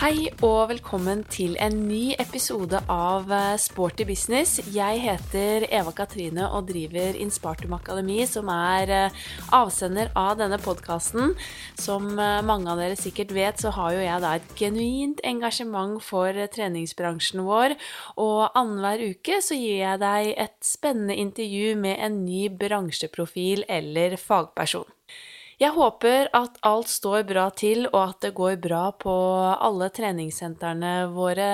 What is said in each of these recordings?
Hei og velkommen til en ny episode av eh, Sporty business. Jeg heter Eva Katrine og driver Inspartum Akademi, som er eh, avsender av denne podkasten. Som eh, mange av dere sikkert vet, så har jo jeg da et genuint engasjement for treningsbransjen vår. Og annenhver uke så gir jeg deg et spennende intervju med en ny bransjeprofil eller fagperson. Jeg håper at alt står bra til, og at det går bra på alle treningssentrene våre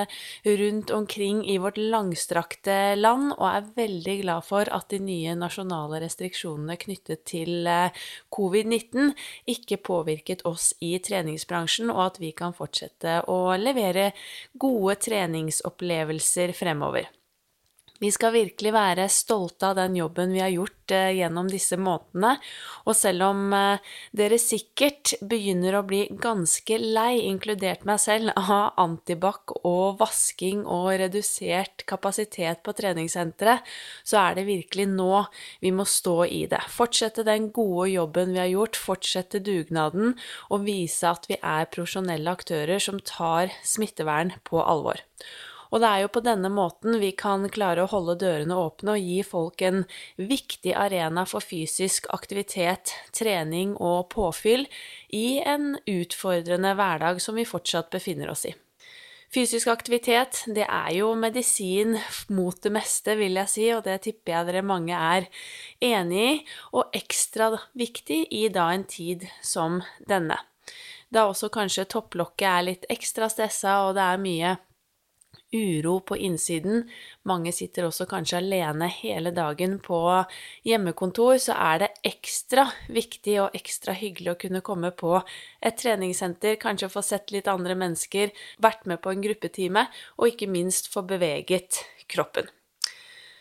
rundt omkring i vårt langstrakte land, og er veldig glad for at de nye nasjonale restriksjonene knyttet til eh, covid-19 ikke påvirket oss i treningsbransjen, og at vi kan fortsette å levere gode treningsopplevelser fremover. Vi skal virkelig være stolte av den jobben vi har gjort eh, gjennom disse månedene. Og selv om eh, dere sikkert begynner å bli ganske lei, inkludert meg selv, av antibac og vasking og redusert kapasitet på treningssenteret, så er det virkelig nå vi må stå i det. Fortsette den gode jobben vi har gjort, fortsette dugnaden og vise at vi er profesjonelle aktører som tar smittevern på alvor. Og det er jo på denne måten vi kan klare å holde dørene åpne og gi folk en viktig arena for fysisk aktivitet, trening og påfyll i en utfordrende hverdag som vi fortsatt befinner oss i. Fysisk aktivitet, det er jo medisin mot det meste, vil jeg si, og det tipper jeg dere mange er enig i, og ekstra viktig i da en tid som denne. Da også kanskje topplokket er litt ekstra stressa, og det er mye uro på innsiden. Mange sitter også kanskje alene hele dagen på hjemmekontor, så er det ekstra viktig og ekstra hyggelig å kunne komme på et treningssenter, kanskje få sett litt andre mennesker, vært med på en gruppetime, og ikke minst få beveget kroppen.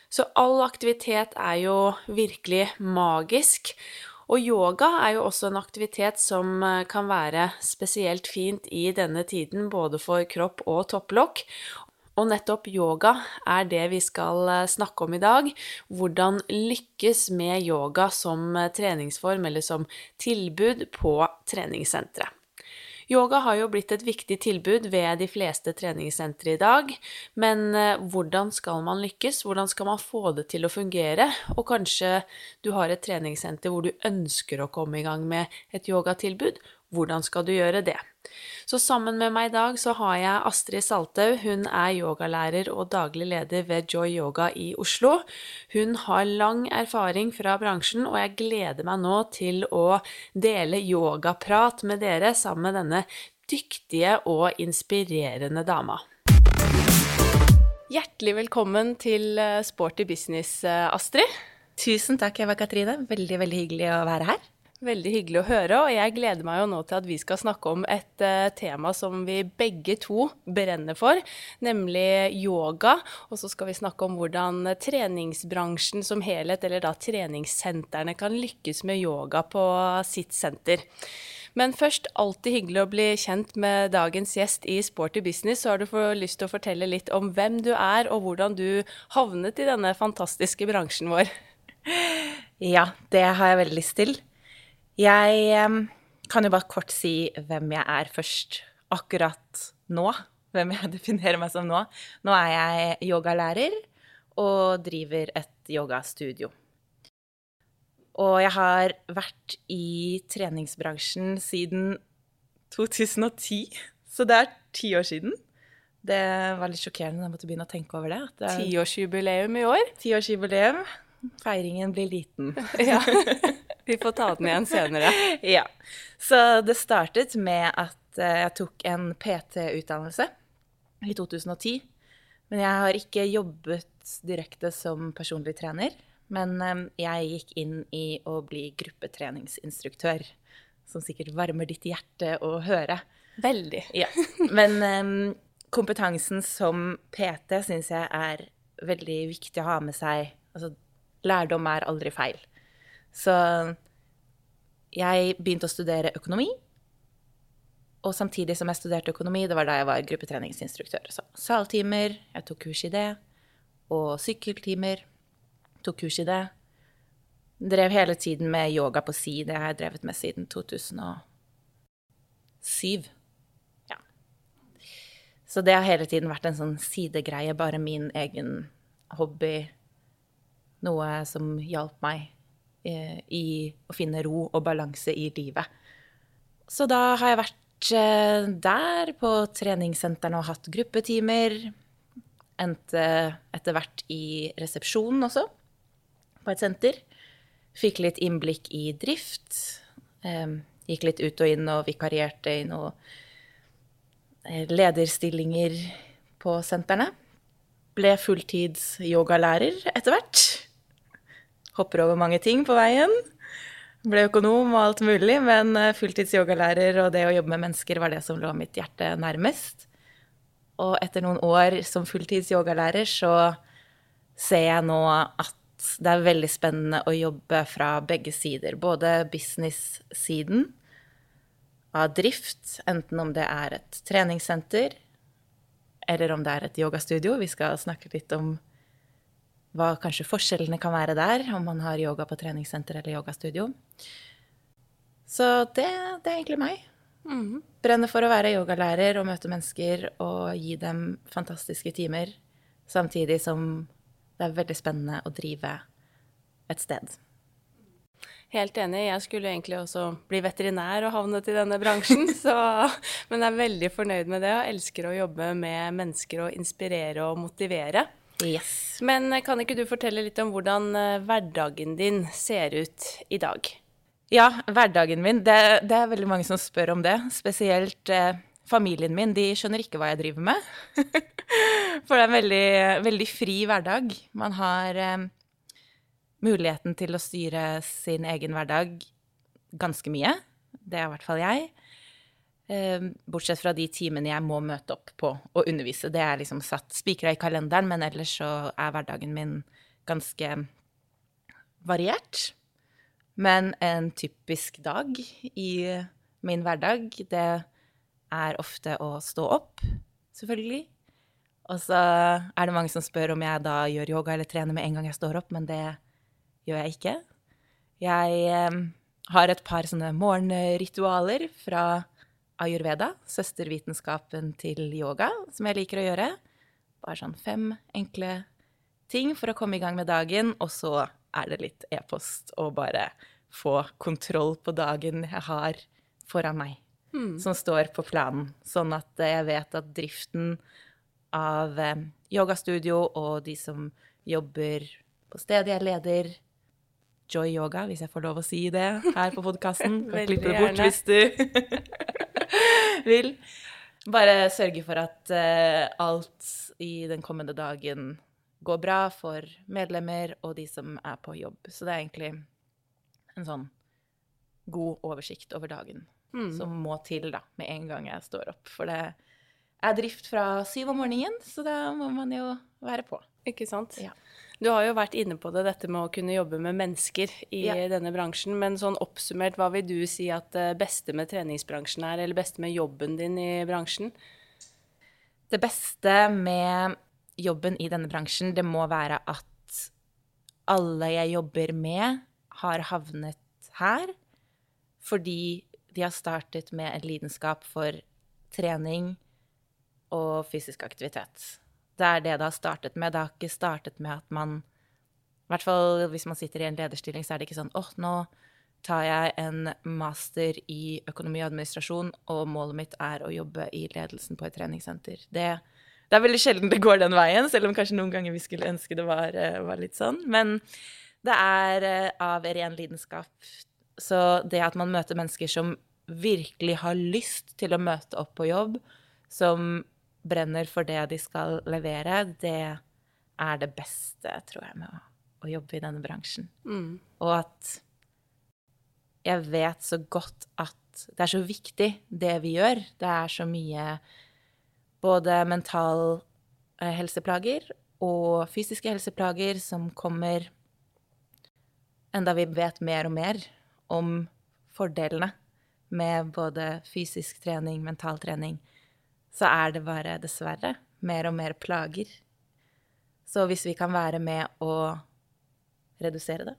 Så all aktivitet er jo virkelig magisk. Og yoga er jo også en aktivitet som kan være spesielt fint i denne tiden, både for kropp og topplokk. Og nettopp yoga er det vi skal eh, snakke om i dag. Hvordan lykkes med yoga som eh, treningsform eller som tilbud på treningssentre. Yoga har jo blitt et viktig tilbud ved de fleste treningssentre i dag, men eh, hvordan skal man lykkes? Hvordan skal man få det til å fungere? Og kanskje du har et treningssenter hvor du ønsker å komme i gang med et yogatilbud. Hvordan skal du gjøre det? Så sammen med meg i dag så har jeg Astrid Salthaug. Hun er yogalærer og daglig leder ved Joy Yoga i Oslo. Hun har lang erfaring fra bransjen, og jeg gleder meg nå til å dele yogaprat med dere sammen med denne dyktige og inspirerende dama. Hjertelig velkommen til eh, Sporty business, eh, Astrid. Tusen takk, Eva Katrine. Veldig, veldig hyggelig å være her. Veldig hyggelig å høre, og jeg gleder meg jo nå til at vi skal snakke om et uh, tema som vi begge to brenner for, nemlig yoga. Og så skal vi snakke om hvordan treningsbransjen som helhet, eller da treningssentrene, kan lykkes med yoga på sitt senter. Men først, alltid hyggelig å bli kjent med dagens gjest i Sporty business. Så har du lyst til å fortelle litt om hvem du er, og hvordan du havnet i denne fantastiske bransjen vår. Ja, det har jeg veldig lyst til. Jeg kan jo bare kort si hvem jeg er først akkurat nå. Hvem jeg definerer meg som nå. Nå er jeg yogalærer og driver et yogastudio. Og jeg har vært i treningsbransjen siden 2010, så det er ti år siden. Det var litt sjokkerende da jeg måtte begynne å tenke over det. Tiårsjubileum i år. Tiårsjubileum. Feiringen blir liten. ja. Vi får ta den igjen senere. ja. Så det startet med at eh, jeg tok en PT-utdannelse i 2010. Men jeg har ikke jobbet direkte som personlig trener. Men eh, jeg gikk inn i å bli gruppetreningsinstruktør. Som sikkert varmer ditt hjerte å høre. Veldig. Ja. Men um, kompetansen som PT syns jeg er veldig viktig å ha med seg. Altså, lærdom er aldri feil. Så jeg begynte å studere økonomi. Og samtidig som jeg studerte økonomi, det var da jeg var gruppetreningsinstruktør. Så saltimer, jeg tok kurs i det. Og sykkeltimer, tok kurs i det. Drev hele tiden med yoga på si. Det har jeg drevet med siden 2007. Ja. Så det har hele tiden vært en sånn sidegreie, bare min egen hobby. Noe som hjalp meg i å finne ro og balanse i livet. Så da har jeg vært eh, der på treningssentrene og hatt gruppetimer. Endte etter hvert i resepsjonen også, på et senter. Fikk litt innblikk i drift. Eh, gikk litt ut og inn og vikarierte i noen eh, lederstillinger på sentrene. Ble fulltids yogalærer etter hvert. Hopper over mange ting på veien. Ble økonom og alt mulig, men fulltidsyogalærer fulltids yogalærer og det å jobbe med mennesker var det som lå mitt hjerte nærmest. Og etter noen år som fulltids yogalærer så ser jeg nå at det er veldig spennende å jobbe fra begge sider. Både business-siden av drift, enten om det er et treningssenter eller om det er et yogastudio. Vi skal snakke litt om hva kanskje forskjellene kan være der, om man har yoga på treningssenter eller yogastudio. Så det, det er egentlig meg. Mm. Brenner for å være yogalærer og møte mennesker og gi dem fantastiske timer, samtidig som det er veldig spennende å drive et sted. Helt enig. Jeg skulle egentlig også bli veterinær og havnet i denne bransjen. Så, men jeg er veldig fornøyd med det og elsker å jobbe med mennesker og inspirere og motivere. Yes. Men eh, kan ikke du fortelle litt om hvordan eh, hverdagen din ser ut i dag? Ja, hverdagen min. Det, det er veldig mange som spør om det. Spesielt eh, familien min. De skjønner ikke hva jeg driver med. For det er en veldig, veldig fri hverdag. Man har eh, muligheten til å styre sin egen hverdag ganske mye. Det er i hvert fall jeg. Eh, bortsett fra de timene jeg må møte opp på og undervise. Det er liksom satt spikra i kalenderen, men ellers så er hverdagen min ganske variert. Men en typisk dag i min hverdag, det er ofte å stå opp, selvfølgelig. Og så er det mange som spør om jeg da gjør yoga eller trener med en gang jeg står opp, men det gjør jeg ikke. Jeg eh, har et par sånne morgenritualer fra ayurveda, søstervitenskapen til yoga, som jeg liker å gjøre. Bare sånn fem enkle ting for å komme i gang med dagen, og så er det litt e-post og bare få kontroll på dagen jeg har foran meg, mm. som står på planen. Sånn at jeg vet at driften av eh, yogastudio og de som jobber på stedet jeg leder, Joy Yoga, hvis jeg får lov å si det her på podkasten. Kan klippe det bort hvis du vil. Bare sørge for at uh, alt i den kommende dagen går bra for medlemmer og de som er på jobb. Så det er egentlig en sånn god oversikt over dagen mm. som må til da, med en gang jeg står opp. For det er drift fra syv om morgenen, så da må man jo være på. Ikke sant. Ja. Du har jo vært inne på det, dette med å kunne jobbe med mennesker i ja. denne bransjen. Men sånn oppsummert, hva vil du si at det beste med treningsbransjen er, eller beste med jobben din i bransjen? Det beste med jobben i denne bransjen, det må være at alle jeg jobber med, har havnet her fordi de har startet med en lidenskap for trening og fysisk aktivitet. Det er det det har startet med. Det har ikke startet med at man I hvert fall hvis man sitter i en lederstilling, så er det ikke sånn åh, oh, nå tar jeg en master i økonomi og administrasjon, og målet mitt er å jobbe i ledelsen på et treningssenter. Det, det er veldig sjelden det går den veien, selv om kanskje noen ganger vi skulle ønske det var, eh, var litt sånn. Men det er eh, av ren lidenskap. Så det at man møter mennesker som virkelig har lyst til å møte opp på jobb, som brenner for det de skal levere, det er det beste, tror jeg, med å, å jobbe i denne bransjen. Mm. Og at jeg vet så godt at det er så viktig, det vi gjør. Det er så mye både mental eh, helseplager og fysiske helseplager som kommer enda vi vet mer og mer om fordelene med både fysisk trening, mental trening, så er det bare, dessverre, mer og mer plager. Så hvis vi kan være med å redusere det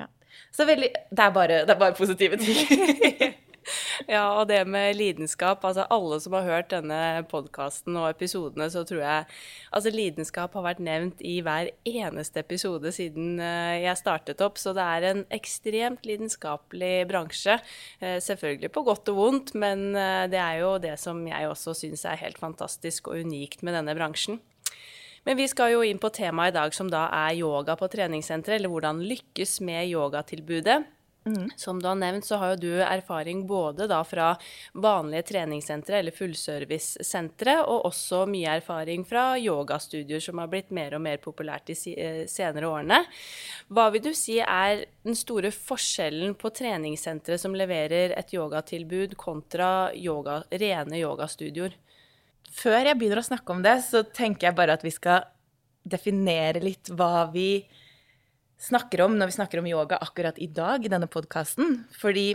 ja. Så veldig Det er bare, det er bare positive ting. Ja, og det med lidenskap. Altså alle som har hørt denne podkasten og episodene, så tror jeg Altså lidenskap har vært nevnt i hver eneste episode siden eh, jeg startet opp. Så det er en ekstremt lidenskapelig bransje. Eh, selvfølgelig på godt og vondt, men eh, det er jo det som jeg også syns er helt fantastisk og unikt med denne bransjen. Men vi skal jo inn på temaet i dag, som da er yoga på treningssenteret, eller hvordan lykkes med yogatilbudet. Mm. Som du har nevnt, så har jo du erfaring både da fra vanlige treningssentre eller fullservicesentre, og også mye erfaring fra yogastudier som har blitt mer og mer populært de eh, senere årene. Hva vil du si er den store forskjellen på treningssentre som leverer et yogatilbud, kontra yoga, rene yogastudioer? Før jeg begynner å snakke om det, så tenker jeg bare at vi skal definere litt hva vi snakker om når vi snakker om yoga akkurat i dag i denne podkasten. Fordi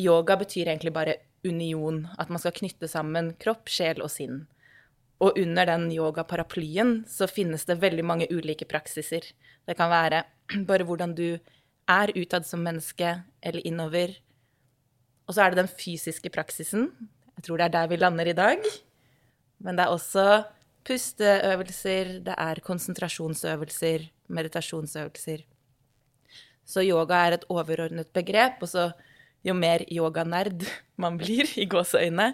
yoga betyr egentlig bare union. At man skal knytte sammen kropp, sjel og sinn. Og under den yogaparaplyen så finnes det veldig mange ulike praksiser. Det kan være bare hvordan du er utad som menneske, eller innover. Og så er det den fysiske praksisen. Jeg tror det er der vi lander i dag. Men det er også pusteøvelser, det er konsentrasjonsøvelser, meditasjonsøvelser. Så yoga er et overordnet begrep, og så jo mer yoganerd man blir, i gåseøyne,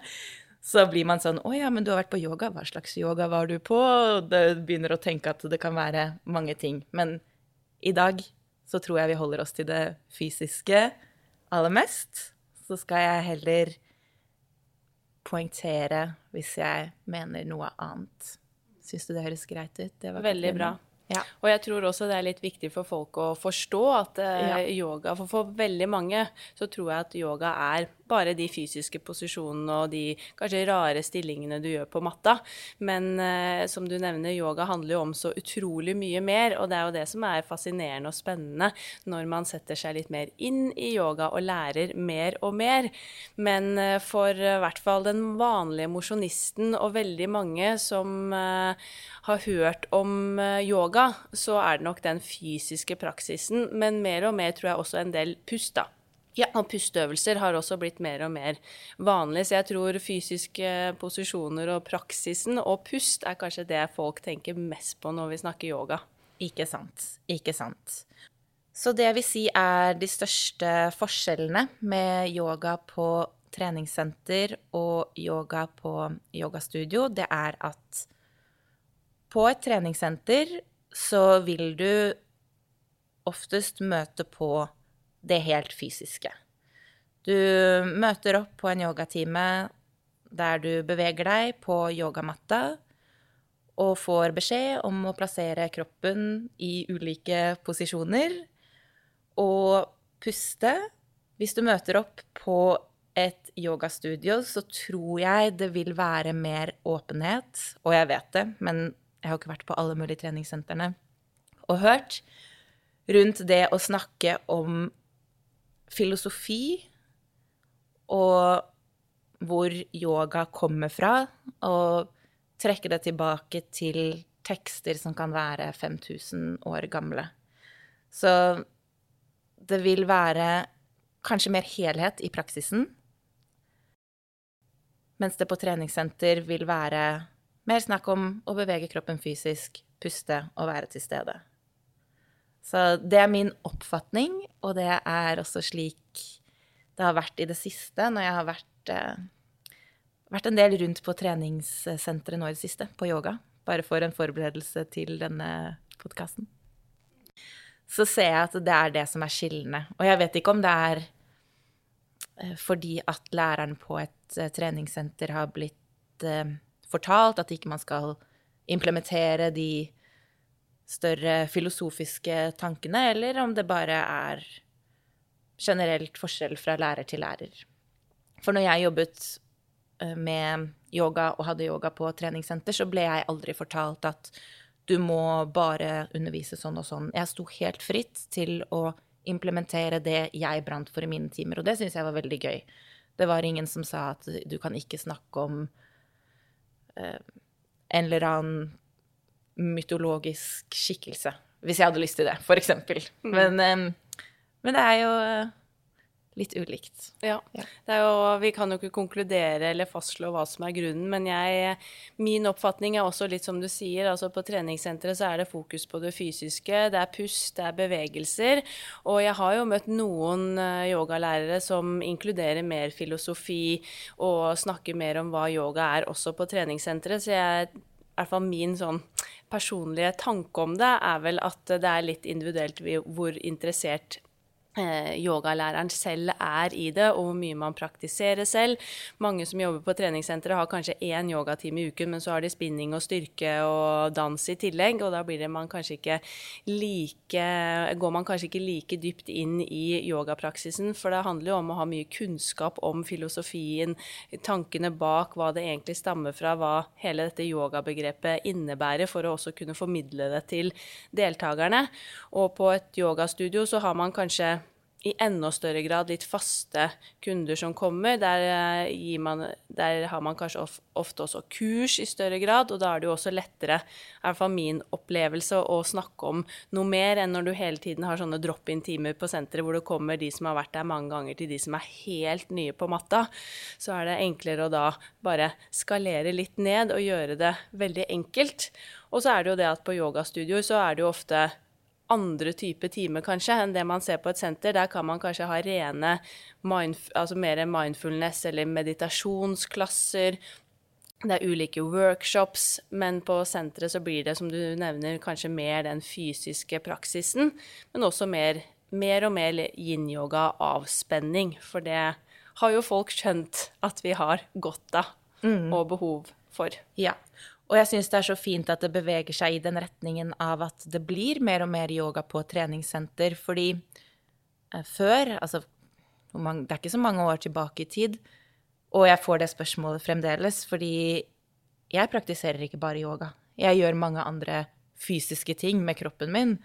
så blir man sånn Å ja, men du har vært på yoga. Hva slags yoga var du på? Og det begynner å tenke at det kan være mange ting. Men i dag så tror jeg vi holder oss til det fysiske aller mest. Så skal jeg heller poengtere hvis jeg mener noe annet. Syns du det høres greit ut? Veldig bra. Ja. Og jeg tror også det er litt viktig for folk å forstå at eh, ja. yoga For for veldig mange så tror jeg at yoga er bare de fysiske posisjonene og de kanskje rare stillingene du gjør på matta. Men eh, som du nevner, yoga handler jo om så utrolig mye mer. Og det er jo det som er fascinerende og spennende når man setter seg litt mer inn i yoga og lærer mer og mer. Men eh, for i uh, hvert fall den vanlige mosjonisten og veldig mange som uh, har hørt om uh, yoga, så er det nok den fysiske praksisen. Men mer og mer tror jeg også en del pust, da. Ja. Og pusteøvelser har også blitt mer og mer vanlig. Så jeg tror fysiske posisjoner og praksisen og pust er kanskje det folk tenker mest på når vi snakker yoga. Ikke sant. Ikke sant. Så det jeg vil si er de største forskjellene med yoga på treningssenter og yoga på yogastudio, det er at på et treningssenter så vil du oftest møte på det helt fysiske. Du møter opp på en yogatime der du beveger deg på yogamatta og får beskjed om å plassere kroppen i ulike posisjoner og puste. Hvis du møter opp på et yogastudio, så tror jeg det vil være mer åpenhet. Og jeg vet det, men jeg har ikke vært på alle mulige treningssentrene og hørt rundt det å snakke om filosofi og hvor yoga kommer fra, og trekke det tilbake til tekster som kan være 5000 år gamle. Så det vil være kanskje mer helhet i praksisen, mens det på treningssenter vil være mer snakk om å bevege kroppen fysisk, puste og være til stede. Så det er min oppfatning, og det er også slik det har vært i det siste når jeg har vært, eh, vært en del rundt på treningssenteret nå i det siste, på yoga. Bare for en forberedelse til denne podkasten. Så ser jeg at det er det som er skillende. Og jeg vet ikke om det er eh, fordi at læreren på et eh, treningssenter har blitt eh, fortalt at ikke man skal implementere de større filosofiske tankene, eller om det bare er generelt forskjell fra lærer til lærer. For når jeg jobbet eh, med yoga og hadde yoga på treningssenter, så ble jeg aldri fortalt at du må bare undervise sånn og sånn. Jeg sto helt fritt til å implementere det jeg brant for i mine timer, og det syns jeg var veldig gøy. Det var ingen som sa at du kan ikke snakke om en eller annen mytologisk skikkelse. Hvis jeg hadde lyst til det, eksempel. Mm. Men, um, men, det er jo litt ulikt. Ja. Er jo, vi kan jo ikke konkludere eller fastslå hva som er grunnen, men jeg, min oppfatning er også litt som du sier. altså På treningssenteret så er det fokus på det fysiske. Det er pust, det er bevegelser. Og jeg har jo møtt noen eh, yogalærere som inkluderer mer filosofi og snakker mer om hva yoga er også på treningssenteret. Så jeg i hvert fall min sånn personlige tanke om det er vel at det er litt individuelt hvor interessert yogalæreren selv er i det, og hvor mye man praktiserer selv. Mange som jobber på treningssenteret har kanskje én yogatime i uken, men så har de spinning og styrke og dans i tillegg, og da man like Går man kanskje ikke like dypt inn i yogapraksisen, for det handler jo om å ha mye kunnskap om filosofien, tankene bak, hva det egentlig stammer fra, hva hele dette yogabegrepet innebærer, for å også kunne formidle det til deltakerne. Og på et yogastudio så har man kanskje i enda større grad litt faste kunder som kommer. Der, eh, man, der har man kanskje of, ofte også kurs i større grad, og da er det jo også lettere, i hvert fall min opplevelse, å snakke om noe mer enn når du hele tiden har sånne drop-in-timer på senteret hvor det kommer de som har vært der mange ganger, til de som er helt nye på matta. Så er det enklere å da bare skalere litt ned og gjøre det veldig enkelt. Og så er det jo det at på yogastudioer så er det jo ofte andre type timer kanskje enn det man ser på et senter. Der kan man kanskje ha rene mindf altså mer mindfulness eller meditasjonsklasser. Det er ulike workshops, men på senteret så blir det, som du nevner, kanskje mer den fysiske praksisen, men også mer, mer og mer yin-yoga avspenning. For det har jo folk skjønt at vi har godt av og behov for. Ja. Og jeg syns det er så fint at det beveger seg i den retningen av at det blir mer og mer yoga på treningssenter, fordi eh, før, altså Det er ikke så mange år tilbake i tid, og jeg får det spørsmålet fremdeles, fordi jeg praktiserer ikke bare yoga. Jeg gjør mange andre fysiske ting med kroppen min,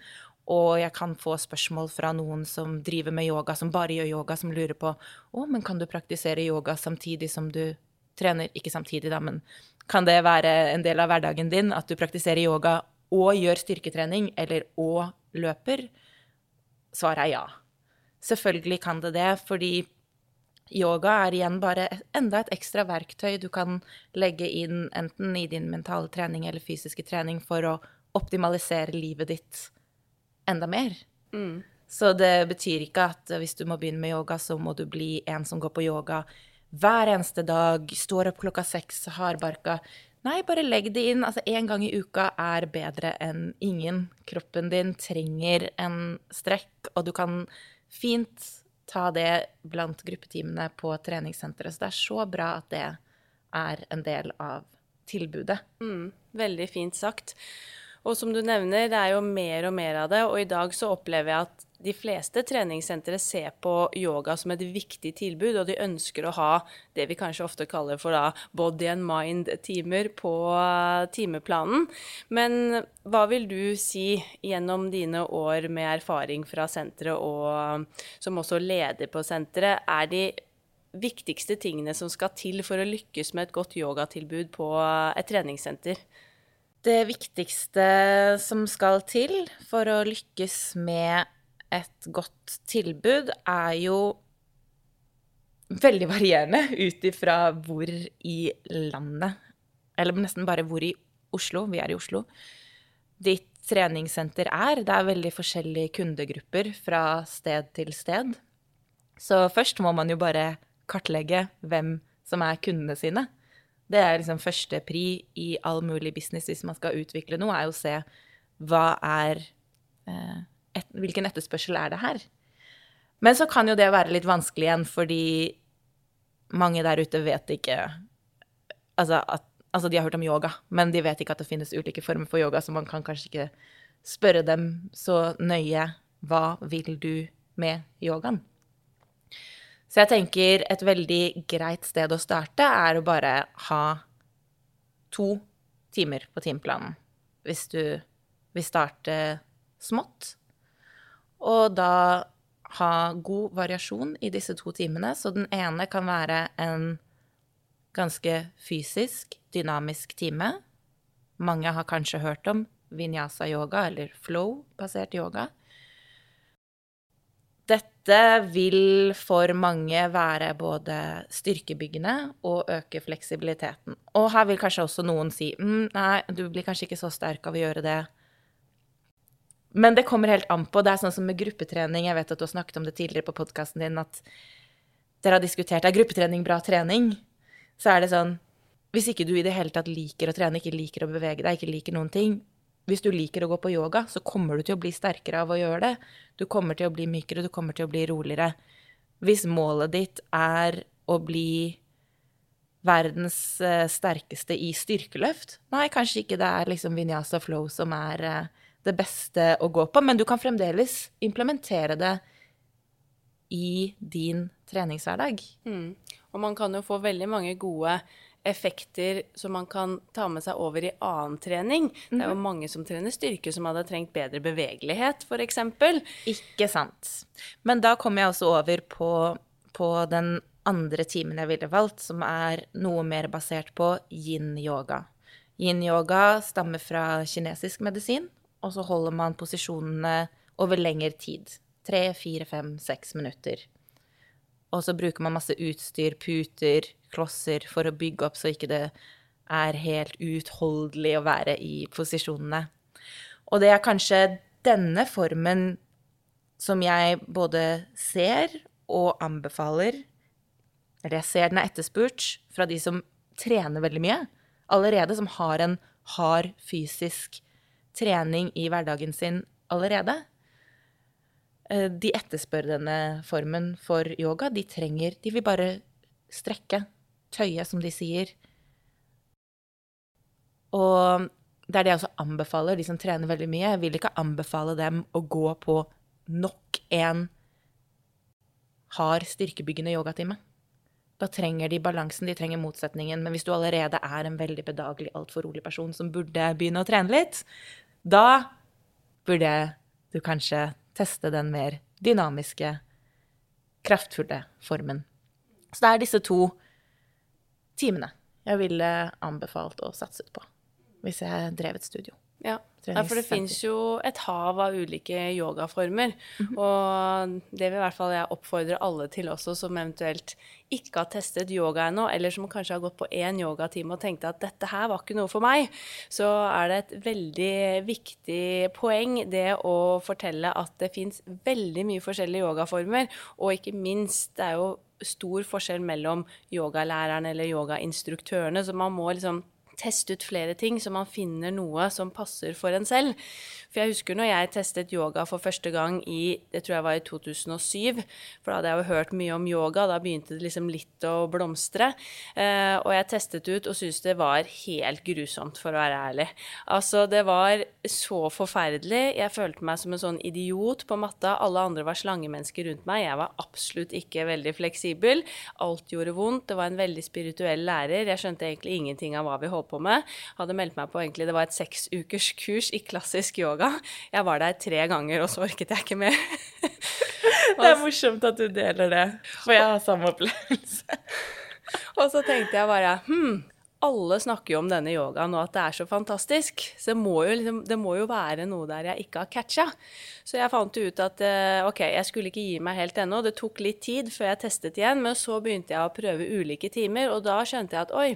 og jeg kan få spørsmål fra noen som driver med yoga, som bare gjør yoga, som lurer på å, men kan du praktisere yoga samtidig som du trener? Ikke samtidig, da, men kan det være en del av hverdagen din at du praktiserer yoga og gjør styrketrening, eller og løper? Svaret er ja. Selvfølgelig kan det det, fordi yoga er igjen bare enda et ekstra verktøy du kan legge inn enten i din mentale trening eller fysiske trening for å optimalisere livet ditt enda mer. Så det betyr ikke at hvis du må begynne med yoga, så må du bli en som går på yoga hver eneste dag, står opp klokka seks, hardbarka. Nei, bare legg det inn. Altså, én gang i uka er bedre enn ingen. Kroppen din trenger en strekk, og du kan fint ta det blant gruppetimene på treningssenteret. Så det er så bra at det er en del av tilbudet. Mm, veldig fint sagt. Og som du nevner, det er jo mer og mer av det, og i dag så opplever jeg at de fleste treningssentre ser på yoga som et viktig tilbud, og de ønsker å ha det vi kanskje ofte kaller for da body and mind-timer på eh, timeplanen. Men hva vil du si gjennom dine år med erfaring fra senteret og som også leder på senteret, er de viktigste tingene som skal til for å lykkes med et godt yogatilbud på et treningssenter? Det viktigste som skal til for å lykkes med et godt tilbud, er jo veldig varierende ut ifra hvor i landet Eller nesten bare hvor i Oslo, vi er i Oslo, ditt treningssenter er. Det er veldig forskjellige kundegrupper fra sted til sted. Så først må man jo bare kartlegge hvem som er kundene sine. Det er liksom første pri i all mulig business hvis man skal utvikle noe, er jo å se hva er eh, et, Hvilken etterspørsel er det her? Men så kan jo det være litt vanskelig igjen, fordi mange der ute vet ikke altså, at, altså, de har hørt om yoga, men de vet ikke at det finnes ulike former for yoga, så man kan kanskje ikke spørre dem så nøye hva vil du med yogaen? Så jeg tenker et veldig greit sted å starte er å bare ha to timer på timeplanen. Hvis du vil starte smått. Og da ha god variasjon i disse to timene. Så den ene kan være en ganske fysisk, dynamisk time. Mange har kanskje hørt om vinyasa-yoga eller flow-basert yoga. Dette vil for mange være både styrkebyggende og øke fleksibiliteten. Og her vil kanskje også noen si mm, nei, du blir kanskje ikke så sterk av å gjøre det. Men det kommer helt an på. Det er sånn som med gruppetrening. Jeg vet at du har snakket om det tidligere på podkasten din, at dere har diskutert er gruppetrening bra trening. Så er det sånn Hvis ikke du i det hele tatt liker å trene, ikke liker å bevege deg, ikke liker noen ting, hvis du liker å gå på yoga, så kommer du til å bli sterkere av å gjøre det. Du kommer til å bli mykere, du kommer til å bli roligere. Hvis målet ditt er å bli verdens eh, sterkeste i styrkeløft, nei, kanskje ikke det er liksom vinyasa flow som er eh, det beste å gå på, men du kan fremdeles implementere det i din treningshverdag. Mm. Og man kan jo få veldig mange gode effekter som man kan ta med seg over i annen trening. Det er jo mhm. mange som trener styrke som hadde trengt bedre bevegelighet, f.eks. Ikke sant. Men da kommer jeg også over på, på den andre timen jeg ville valgt, som er noe mer basert på yin-yoga. Yin-yoga stammer fra kinesisk medisin, og så holder man posisjonene over lengre tid. Tre, fire, fem, seks minutter. Og så bruker man masse utstyr, puter, klosser for å bygge opp så ikke det er helt utholdelig å være i posisjonene. Og det er kanskje denne formen som jeg både ser og anbefaler Eller jeg ser den er etterspurt fra de som trener veldig mye allerede, som har en hard fysisk trening i hverdagen sin allerede. Eh, de etterspør denne formen for yoga. De trenger De vil bare strekke tøye, som de sier. Og det er det jeg også anbefaler de som trener veldig mye. Jeg vil ikke anbefale dem å gå på nok en hard styrkebyggende yogatime. Da trenger de balansen, de trenger motsetningen. Men hvis du allerede er en veldig bedagelig, altfor rolig person som burde begynne å trene litt, da burde du kanskje teste den mer dynamiske, kraftfulle formen. Så det er disse to timene jeg ville anbefalt å satse på hvis jeg drev et studio. Ja. Ja, for det fins jo et hav av ulike yogaformer. Mm -hmm. Og det vil i hvert fall jeg oppfordre alle til også, som eventuelt ikke har testet yoga ennå, eller som kanskje har gått på én yogatime og tenkte at dette her var ikke noe for meg, så er det et veldig viktig poeng det å fortelle at det fins veldig mye forskjellige yogaformer, og ikke minst, det er jo stor forskjell mellom yogalærerne eller yogainstruktørene, så man må liksom teste ut flere ting, så man finner noe som passer for en selv. For jeg husker når jeg testet yoga for første gang i det tror jeg var i 2007, for da hadde jeg jo hørt mye om yoga, da begynte det liksom litt å blomstre. Eh, og jeg testet ut og syntes det var helt grusomt, for å være ærlig. Altså, det var så forferdelig. Jeg følte meg som en sånn idiot på matta. Alle andre var slangemennesker rundt meg. Jeg var absolutt ikke veldig fleksibel. Alt gjorde vondt. Det var en veldig spirituell lærer. Jeg skjønte egentlig ingenting av hva vi holdt på med. Hadde meldt meg på egentlig, det var et seks ukers kurs i klassisk yoga yoga. Jeg var der tre ganger, og så orket jeg ikke mer. det er morsomt at du deler det, for jeg har samme opplevelse. og så tenkte jeg bare hm, alle snakker jo om denne yogaen og at det er så fantastisk. Så det må jo, liksom, det må jo være noe der jeg ikke har catcha. Så jeg fant ut at eh, OK, jeg skulle ikke gi meg helt ennå. Det tok litt tid før jeg testet igjen, men så begynte jeg å prøve ulike timer, og da skjønte jeg at oi,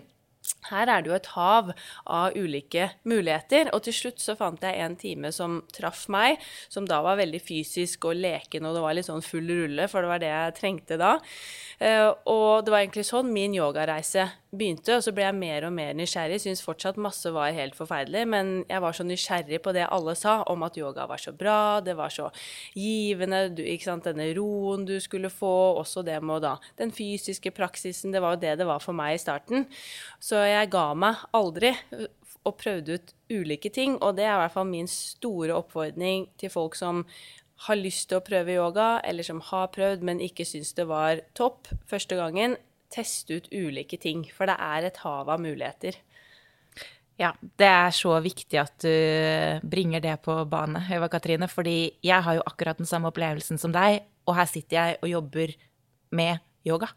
her er det jo et hav av ulike muligheter, og til slutt så fant jeg en time som traff meg, som da var veldig fysisk og leken, og det var litt sånn full rulle, for det var det jeg trengte da. Eh, og det var egentlig sånn min yogareise begynte, og så ble jeg mer og mer nysgjerrig. Syns fortsatt masse var helt forferdelig, men jeg var så nysgjerrig på det alle sa om at yoga var så bra, det var så givende, du, ikke sant, denne roen du skulle få, også det med da den fysiske praksisen. Det var jo det det var for meg i starten. Så jeg ga meg aldri og prøvde ut ulike ting, og det er i hvert fall min store oppfordring til folk som har lyst til å prøve yoga, eller som har prøvd, men ikke syns det var topp første gangen teste ut ulike ting, for det er et hav av muligheter. Ja, det er så viktig at du bringer det på bane, Eva Katrine, fordi jeg har jo akkurat den samme opplevelsen som deg, og her sitter jeg og jobber med yoga.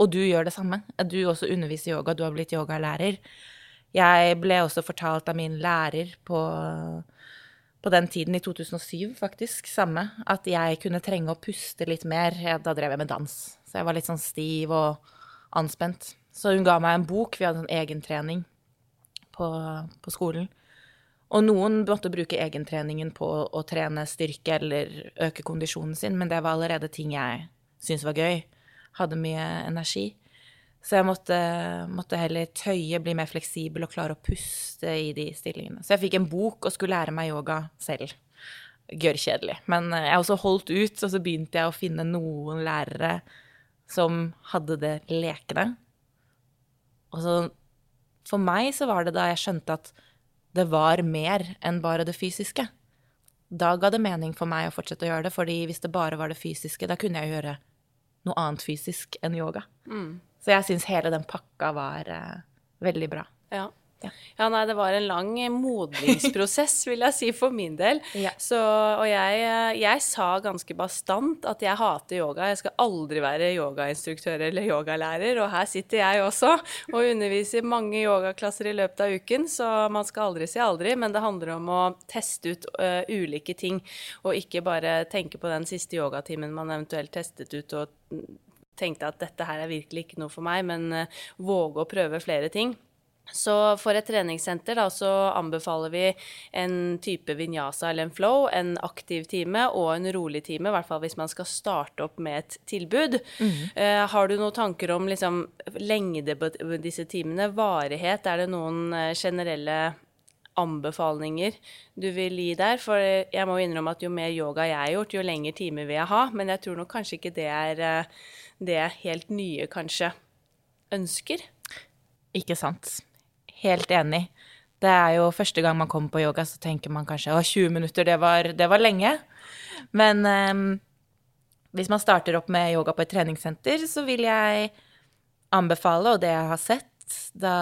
Og du gjør det samme. Du også underviser yoga, du har blitt yogalærer. Jeg ble også fortalt av min lærer på, på den tiden, i 2007 faktisk, samme, at jeg kunne trenge å puste litt mer. Da drev jeg med dans, så jeg var litt sånn stiv og anspent. Så hun ga meg en bok, vi hadde en egentrening på, på skolen. Og noen måtte bruke egentreningen på å trene styrke eller øke kondisjonen sin, men det var allerede ting jeg syntes var gøy. Hadde mye energi. Så jeg måtte, måtte, heller tøye, bli mer fleksibel og klare å puste i de stillingene. Så jeg fikk en bok og skulle lære meg yoga selv. Gørrkjedelig. Men jeg har også holdt ut, og så begynte jeg å finne noen lærere som hadde det lekende. Og så For meg så var det da jeg skjønte at det var mer enn bare det fysiske. Da ga det mening for meg å fortsette å gjøre det, fordi hvis det bare var det fysiske, da kunne jeg gjøre noe annet fysisk enn yoga. Mm. Så jeg syns hele den pakka var uh, veldig bra. Ja. Ja. ja. nei, det var en lang modningsprosess, vil jeg si, for min del. Ja. Så, og jeg, jeg, sa ganske bastant at jeg hater yoga. Jeg skal aldri være yogainstruktør eller yogalærer. Og her sitter jeg også og underviser mange yogaklasser i løpet av uken, så man skal aldri si aldri. Men det handler om å teste ut uh, ulike ting, og ikke bare tenke på den siste yogatimen man eventuelt testet ut, og tenkte at dette her er virkelig ikke noe for meg, men uh, våge å prøve flere ting. Så for et treningssenter da, så anbefaler vi en type vinyasa eller en flow, en aktiv time og en rolig time, i hvert fall hvis man skal starte opp med et tilbud. Mm. Uh, har du noen tanker om liksom, lengde på disse timene, varighet? Er det noen uh, generelle anbefalinger du vil gi der? For jeg må innrømme at jo mer yoga jeg har gjort, jo lengre timer vil jeg ha, men jeg tror nok kanskje ikke det er uh, det helt nye kanskje ønsker. Ikke sant. Helt enig. Det er jo første gang man kommer på yoga, så tenker man kanskje å, 20 minutter, det var, det var lenge. Men um, hvis man starter opp med yoga på et treningssenter, så vil jeg anbefale, og det jeg har sett da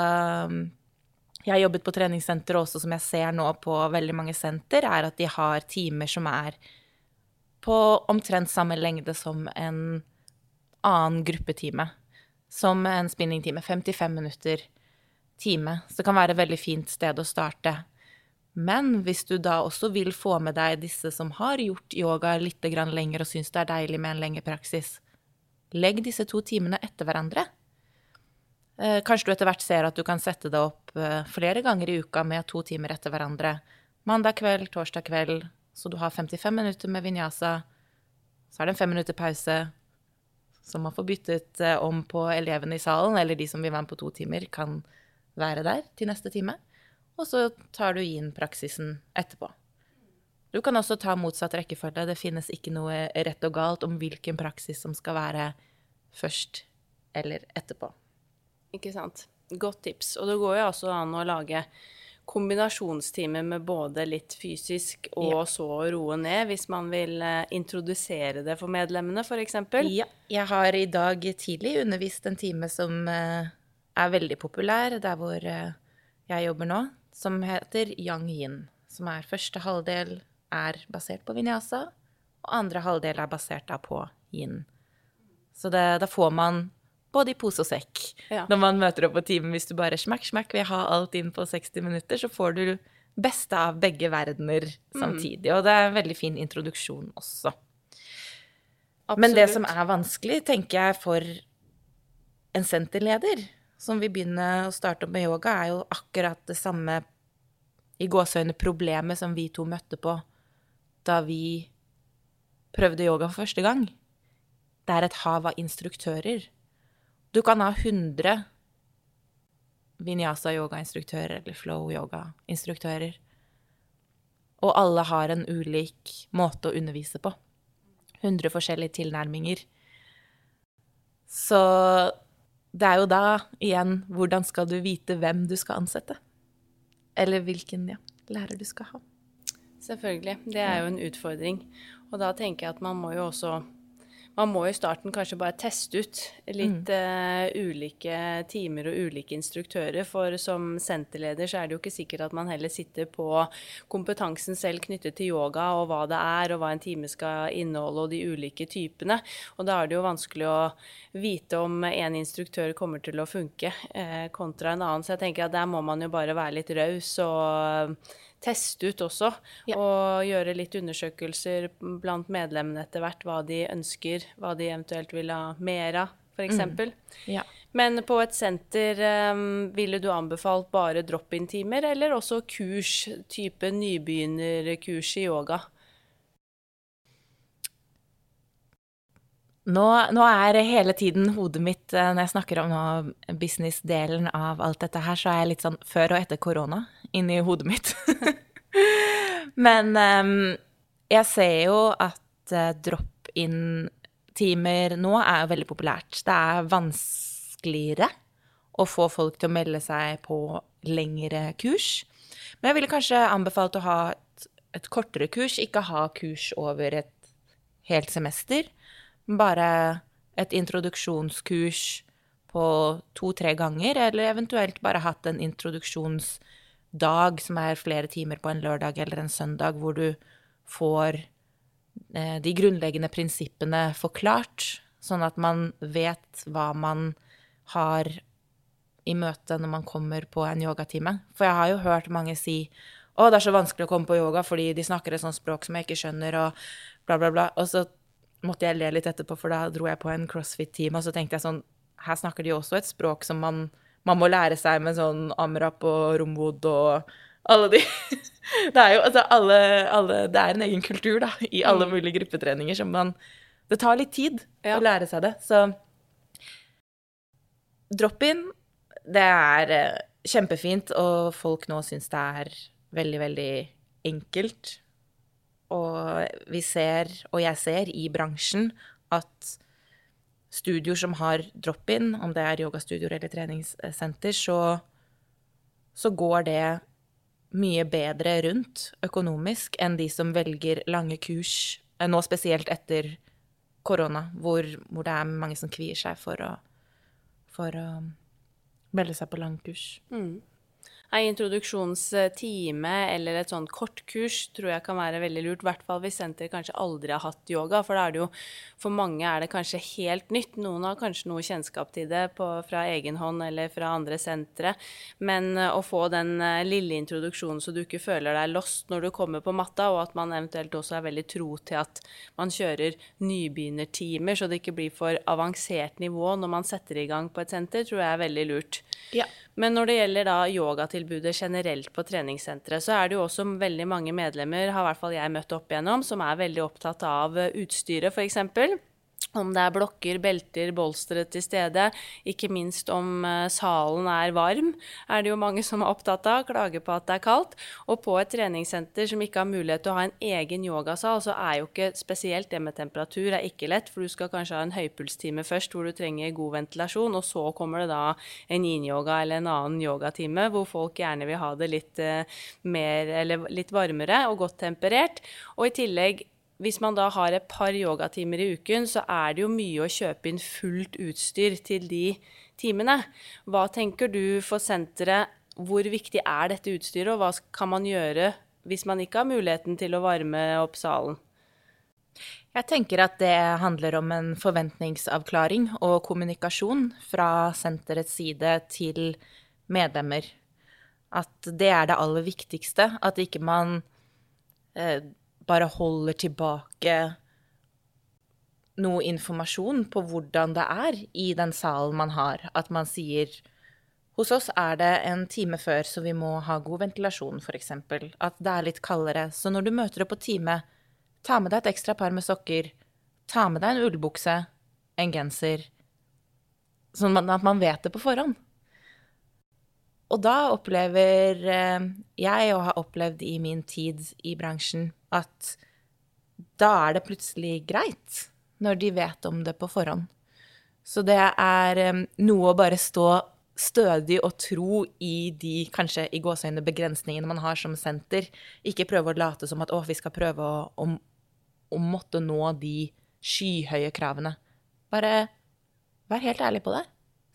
jeg har jobbet på treningssenter også, som jeg ser nå på veldig mange senter, er at de har timer som er på omtrent samme lengde som en annen gruppetime. Som en spinningtime. 55 minutter time. Så det kan være et veldig fint sted å starte. Men hvis du da også vil få med deg disse som har gjort yoga litt lenger og syns det er deilig med en lengre praksis, legg disse to timene etter hverandre. Eh, kanskje du etter hvert ser at du kan sette det opp eh, flere ganger i uka med to timer etter hverandre. Mandag kveld, torsdag kveld, så du har 55 minutter med vinyasa. Så er det en fem minutter pause, som man får byttet eh, om på elevene i salen, eller de som vil være med på to timer, kan være der til neste time. Og så tar du inn praksisen etterpå. Du kan også ta motsatt rekkefølge. Det finnes ikke noe rett og galt om hvilken praksis som skal være først eller etterpå. Ikke sant. Godt tips. Og det går jo også an å lage kombinasjonstimer med både litt fysisk og ja. så roe ned, hvis man vil eh, introdusere det for medlemmene, f.eks.? Ja. Jeg har i dag tidlig undervist en time som eh, er veldig populær der hvor eh, jeg jobber nå, som heter Yang Yin. Som er første halvdel er basert på vinyasa, og andre halvdel er basert på yin. Så det, da får man både i pose og sekk. Ja. Når man møter opp på timen, hvis du bare smakk, smakk, vil ha alt inn på 60 minutter, så får du beste av begge verdener samtidig. Mm. Og det er en veldig fin introduksjon også. Absolutt. Men det som er vanskelig, tenker jeg, for en senterleder som vil begynne å starte opp med yoga, er jo akkurat det samme i gåseøyne problemet som vi to møtte på da vi prøvde yoga for første gang. Det er et hav av instruktører. Du kan ha 100 vinyasa-yogainstruktører eller flow-yoga-instruktører. Og alle har en ulik måte å undervise på. 100 forskjellige tilnærminger. Så det er jo da igjen hvordan skal du vite hvem du skal ansette? Eller hvilken ja, lærer du skal ha. Selvfølgelig. Det er jo en utfordring. Og da tenker jeg at man må jo også man må i starten kanskje bare teste ut litt mm. uh, ulike timer og ulike instruktører. For som senterleder så er det jo ikke sikkert at man heller sitter på kompetansen selv knyttet til yoga og hva det er, og hva en time skal inneholde, og de ulike typene. Og da er det jo vanskelig å vite om en instruktør kommer til å funke uh, kontra en annen. Så jeg tenker at der må man jo bare være litt raus og teste ut også. Ja. Og gjøre litt undersøkelser blant medlemmene etter hvert, hva de ønsker, hva de eventuelt vil ha mer av, f.eks. Ja. Men på et senter um, ville du anbefalt bare drop-in-timer, eller også kurs, type nybegynnerkurs i yoga? Nå, nå er hele tiden hodet mitt, eh, når jeg snakker om business-delen av alt dette her, så er jeg litt sånn før og etter korona inni hodet mitt. Men um, jeg ser jo at eh, drop-in-timer nå er jo veldig populært. Det er vanskeligere å få folk til å melde seg på lengre kurs. Men jeg ville kanskje anbefalt å ha et, et kortere kurs, ikke ha kurs over et helt semester. Bare et introduksjonskurs på to-tre ganger, eller eventuelt bare hatt en introduksjonsdag som er flere timer på en lørdag eller en søndag, hvor du får eh, de grunnleggende prinsippene forklart, sånn at man vet hva man har i møte når man kommer på en yogatime. For jeg har jo hørt mange si å, det er så vanskelig å komme på yoga fordi de snakker et sånt språk som jeg ikke skjønner, og bla, bla, bla. Og så måtte jeg le litt etterpå, for da dro jeg på en crossfit-time, og så tenkte jeg sånn Her snakker de også et språk som man, man må lære seg med sånn amrap og romwood og alle de Det er jo altså alle, alle Det er en egen kultur, da, i alle mulige gruppetreninger som man Det tar litt tid Ja. å lære seg det, så Drop-in, det er eh, kjempefint, og folk nå syns det er veldig, veldig enkelt. Og vi ser, og jeg ser i bransjen, at studioer som har drop-in, om det er yogastudioer eller treningssenter, så, så går det mye bedre rundt økonomisk enn de som velger lange kurs, eh, nå spesielt etter korona, hvor, hvor det er mange som kvier seg for å, for å melde seg på langkurs. Ei introduksjonstime eller et sånn kortkurs tror jeg kan være veldig lurt, i hvert fall hvis senteret kanskje aldri har hatt yoga, for da er det jo For mange er det kanskje helt nytt. Noen har kanskje noe kjennskap til det på, fra egen hånd eller fra andre sentre, men eh, å få den eh, lille introduksjonen så du ikke føler deg lost når du kommer på matta, og at man eventuelt også er veldig tro til at man kjører nybegynnertimer, så det ikke blir for avansert nivå når man setter i gang på et senter, tror jeg er veldig lurt. Ja. Men når det gjelder da yogatilbudet generelt på treningssenteret, så er det jo også veldig mange medlemmer, har i hvert fall jeg møtt opp igjennom, som er veldig opptatt av eh, utstyret, f.eks. Om det er blokker, belter, bolstre til stede. Ikke minst om eh, salen er varm, er det jo mange som er opptatt av. Klager på at det er kaldt. Og på et treningssenter som ikke har mulighet til å ha en egen yogasal, så er jo ikke spesielt det med temperatur er ikke lett, for du skal kanskje ha en høypulstime først hvor du trenger god ventilasjon, og så kommer det da en yin-yoga eller en annen yogatime hvor folk gjerne vil ha det litt eh, mer eller litt varmere og godt temperert. Og i tillegg hvis man da har et par yogatimer i uken, så er det jo mye å kjøpe inn fullt utstyr til de timene. Hva tenker du for senteret? Hvor viktig er dette utstyret, og hva kan man gjøre hvis man ikke har muligheten til å varme opp salen? Jeg tenker at det handler om en forventningsavklaring og kommunikasjon fra senterets side til medlemmer. At det er det aller viktigste. At ikke man eh, bare holder tilbake noe informasjon på hvordan det er i den salen man har. At man sier hos oss er det en time før, så vi må ha god ventilasjon, f.eks. At det er litt kaldere. Så når du møter opp på time, ta med deg et ekstra par med sokker. Ta med deg en ullbukse, en genser. Sånn at man vet det på forhånd. Og da opplever eh, jeg, og har opplevd i min tid i bransjen, at da er det plutselig greit når de vet om det på forhånd. Så det er noe å bare stå stødig og tro i de kanskje i gåseøyne begrensningene man har som senter. Ikke prøve å late som at å, vi skal prøve å, å, å måtte nå de skyhøye kravene. Bare vær helt ærlig på det.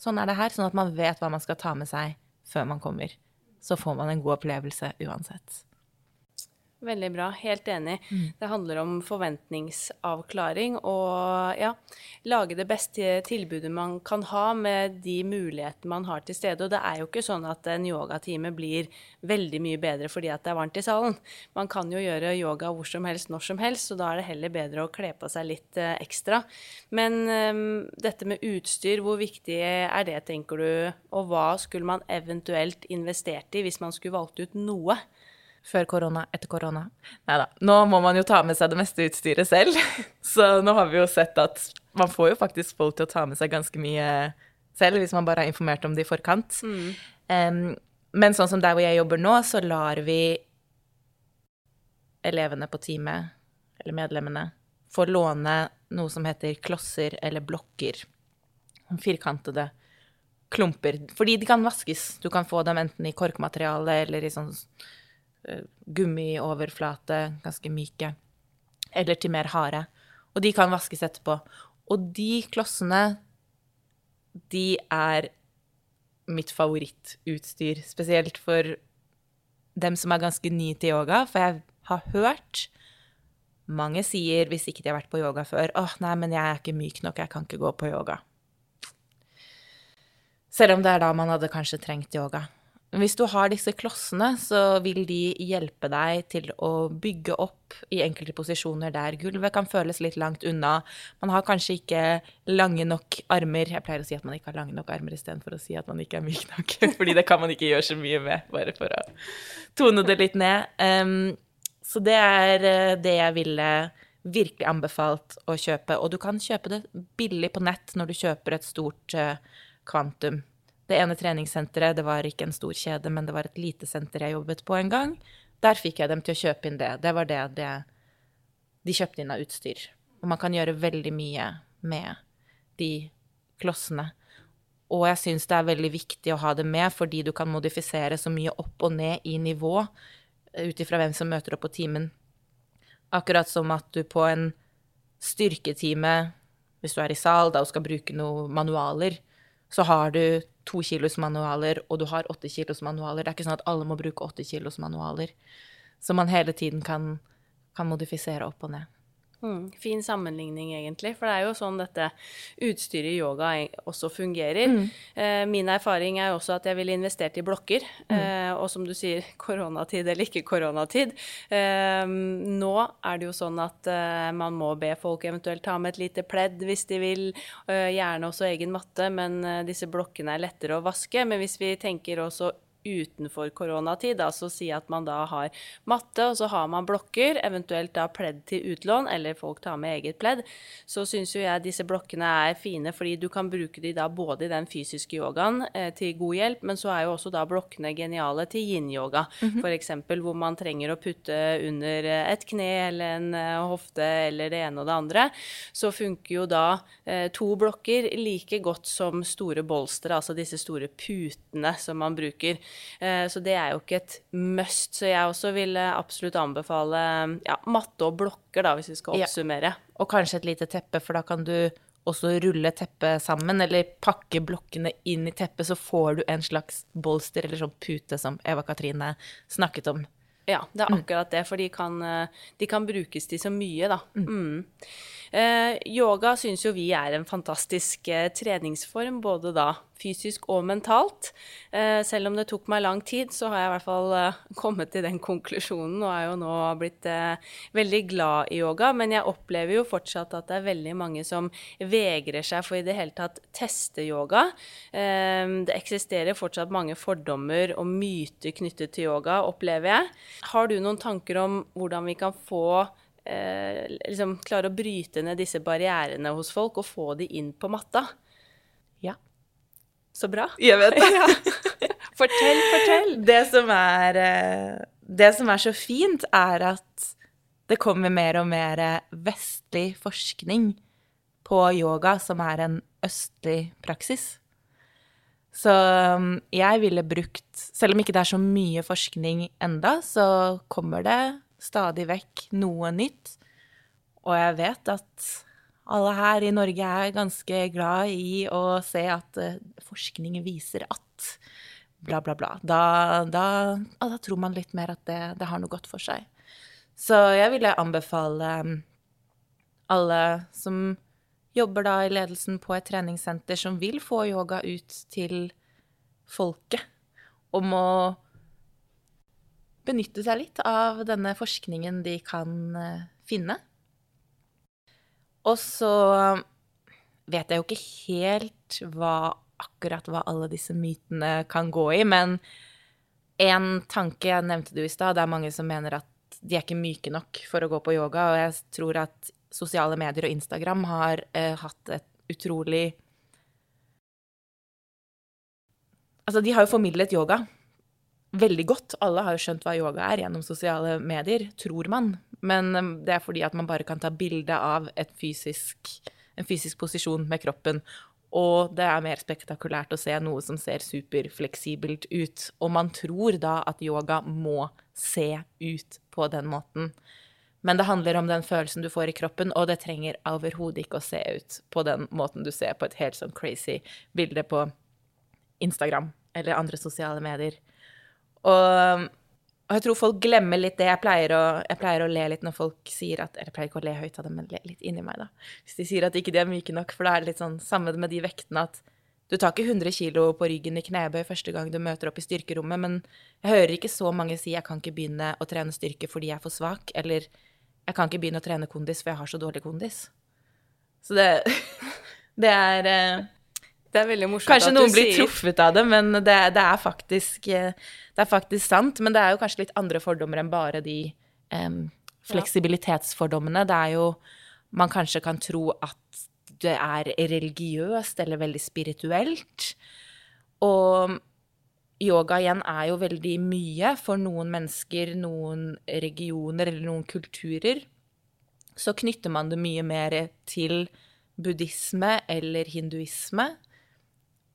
Sånn er det her, sånn at man vet hva man skal ta med seg før man kommer. Så får man en god opplevelse uansett. Veldig bra. Helt enig. Mm. Det handler om forventningsavklaring og ja, lage det beste tilbudet man kan ha med de mulighetene man har til stede. Og det er jo ikke sånn at en yogatime blir veldig mye bedre fordi at det er varmt i salen. Man kan jo gjøre yoga hvor som helst, når som helst, så da er det heller bedre å kle på seg litt eh, ekstra. Men um, dette med utstyr, hvor viktig er det, tenker du? Og hva skulle man eventuelt investert i hvis man skulle valgt ut noe? Før korona, etter korona. Nei da. Nå må man jo ta med seg det meste utstyret selv. Så nå har vi jo sett at man får jo faktisk folk til å ta med seg ganske mye selv, hvis man bare har informert om det i forkant. Em, men sånn som der hvor jeg jobber nå, så lar vi elevene på teamet, eller medlemmene, få låne noe som heter klosser eller blokker. Firkantede klumper. Fordi de kan vaskes. Du kan få dem enten i korkmateriale eller i sånn gummioverflate, ganske myke, eller til mer harde. Og de kan vaskes etterpå. Og de klossene, de er mitt favorittutstyr, spesielt for dem som er ganske nye til yoga, for jeg har hørt mange sier, hvis ikke de har vært på yoga før, åh, nei, men jeg er ikke myk nok, jeg kan ikke gå på yoga. Selv om det er da man hadde kanskje trengt yoga. Hvis du har disse klossene, så vil de hjelpe deg til å bygge opp i enkelte posisjoner der gulvet kan føles litt langt unna. Man har kanskje ikke lange nok armer. Jeg pleier å si at man ikke har lange nok armer istedenfor å si at man ikke er myk nok. Fordi det kan man ikke gjøre så mye med, bare for å tone det litt ned. Så det er eh, det jeg ville virkelig anbefalt å kjøpe. Og du kan kjøpe det billig på nett når du kjøper et stort eh, kvantum. Det ene treningssenteret, det var ikke en stor kjede, men det var et lite senter jeg jobbet på en gang. Der fikk jeg dem til å kjøpe inn det. Det var det, det de kjøpte inn av utstyr. Og man kan gjøre veldig mye med de klossene. Og jeg syns det er veldig viktig å ha det med, fordi du kan modifisere så mye opp og ned i nivå eh, ut ifra hvem som møter opp på timen. Akkurat som at du på en styrketime, hvis du er i sal da og skal bruke noen manualer, så har du to kilos manualer, og du har åtte kilos manualer. Det er ikke sånn at alle må bruke åtte kilos manualer. Så man hele tiden kan, kan modifisere opp og ned. Mm, fin sammenligning, egentlig. For det er jo sånn dette utstyret i yoga også fungerer. Eh, min erfaring er også at jeg ville investert i blokker. Eh, og som du sier, koronatid eller ikke koronatid. Eh, nå er det jo sånn at eh, man må be folk eventuelt ta med et lite pledd hvis de vil. Eh, gjerne også egen matte, men eh, disse blokkene er lettere å vaske. Men hvis vi tenker også utenfor koronatid, Altså så si at man da har matte, og så har man blokker, eventuelt da pledd til utlån, eller folk tar med eget pledd, så syns jo jeg disse blokkene er fine, fordi du kan bruke de da både i den fysiske yogaen eh, til god hjelp, men så er jo også da blokkene geniale til yin-yoga, for eksempel, hvor man trenger å putte under eh, et kne eller en eh, hofte eller det ene og det andre, så funker jo da eh, to blokker like godt som store bolstre, altså disse store putene som man bruker. Eh, Så det er jo ikke et must. Så jeg også ville absolutt anbefale ja, matte og blokker, da, hvis vi skal Ja. oppsummere. Og kanskje et lite teppe, for da kan du også rulle teppet sammen, eller pakke blokkene inn i teppet, så får du en slags bolster eller sånn pute som Eva Katrine snakket om. Ja, det er akkurat det, for de kan, eh, de kan brukes til så mye, da. Mm. Eh, yoga syns jo vi er en fantastisk eh, treningsform, både da fysisk og mentalt. Eh, selv om det tok meg lang tid, så har jeg i hvert fall eh, kommet til den konklusjonen, og er jo nå blitt eh, veldig glad i yoga. Men jeg opplever jo fortsatt at det er veldig mange som vegrer seg for i det hele tatt teste yoga. Det eksisterer fortsatt mange fordommer og myter knyttet til yoga, opplever jeg. Har du noen tanker om hvordan vi kan få liksom klare å bryte ned disse barrierene hos folk og få de inn på matta? Ja. Så bra. Jeg vet det. Fortell, fortell. Det som er, eh, det som er så fint, er at det kommer mer og mer vestlig forskning på yoga, som er en østlig praksis. Så um, jeg ville brukt Selv om ikke det er så mye forskning enda, så kommer det stadig vekk noe nytt. Og jeg vet at alle her i Norge er ganske glad i å se at eh, forskning viser at bla, bla, bla. Da, da, da tror man litt mer at det, det har noe godt for seg. Så jeg ville anbefale um, alle som jobber da i ledelsen på et treningssenter, som vil få yoga ut til folket, om å benytte seg litt av denne forskningen de kan uh, finne. Og så vet jeg jo ikke helt hva akkurat hva alle disse mytene kan gå i, men en tanke jeg nevnte du i stad, det er mange som mener at de er ikke myke nok for å gå på yoga, og jeg tror at sosiale medier og Instagram har eh, hatt et utrolig Altså, de har jo formidlet yoga veldig godt. Alle har jo skjønt hva yoga er gjennom sosiale medier, tror man. Men um, det er fordi at man bare kan ta bilde av fysisk, en fysisk posisjon med kroppen. Og det er mer spektakulært å se noe som ser superfleksibelt ut. Og man tror da at yoga må se ut på den måten. Men det handler om den følelsen du får i kroppen, og det trenger overhodet ikke å se ut på den måten du ser på et helt sånn crazy bilde på Instagram eller andre sosiale medier. Og, og jeg tror folk glemmer litt det. Jeg pleier, å, jeg pleier, å, le litt når folk sier at Eller jeg pleier ikke å le høyt av det, men le litt inni meg, da. Hvis de sier at ikke de er myke nok, for da er det litt sånn samme med de vektene at du tar ikke 100 kilo på ryggen i knebøy første gang du møter opp i styrkerommet, men jeg hører ikke så mange si 'jeg kan ikke begynne å trene styrke fordi jeg er for svak', eller jeg kan ikke begynne å trene kondis, for jeg har så dårlig kondis. Så det, det er eh, Det er veldig morsomt Kanskje at noen blir truffet av det, men det, det, er faktisk, eh, det er faktisk sant. Men det er jo kanskje litt andre fordommer enn bare de um, fleksibilitetsfordommene. Det er jo Man kanskje kan tro at det er religiøst eller veldig spirituelt. Og yoga igjen er jo veldig mye for noen mennesker, noen regioner eller noen kulturer. Så knytter man det mye mer til buddhisme eller hinduisme.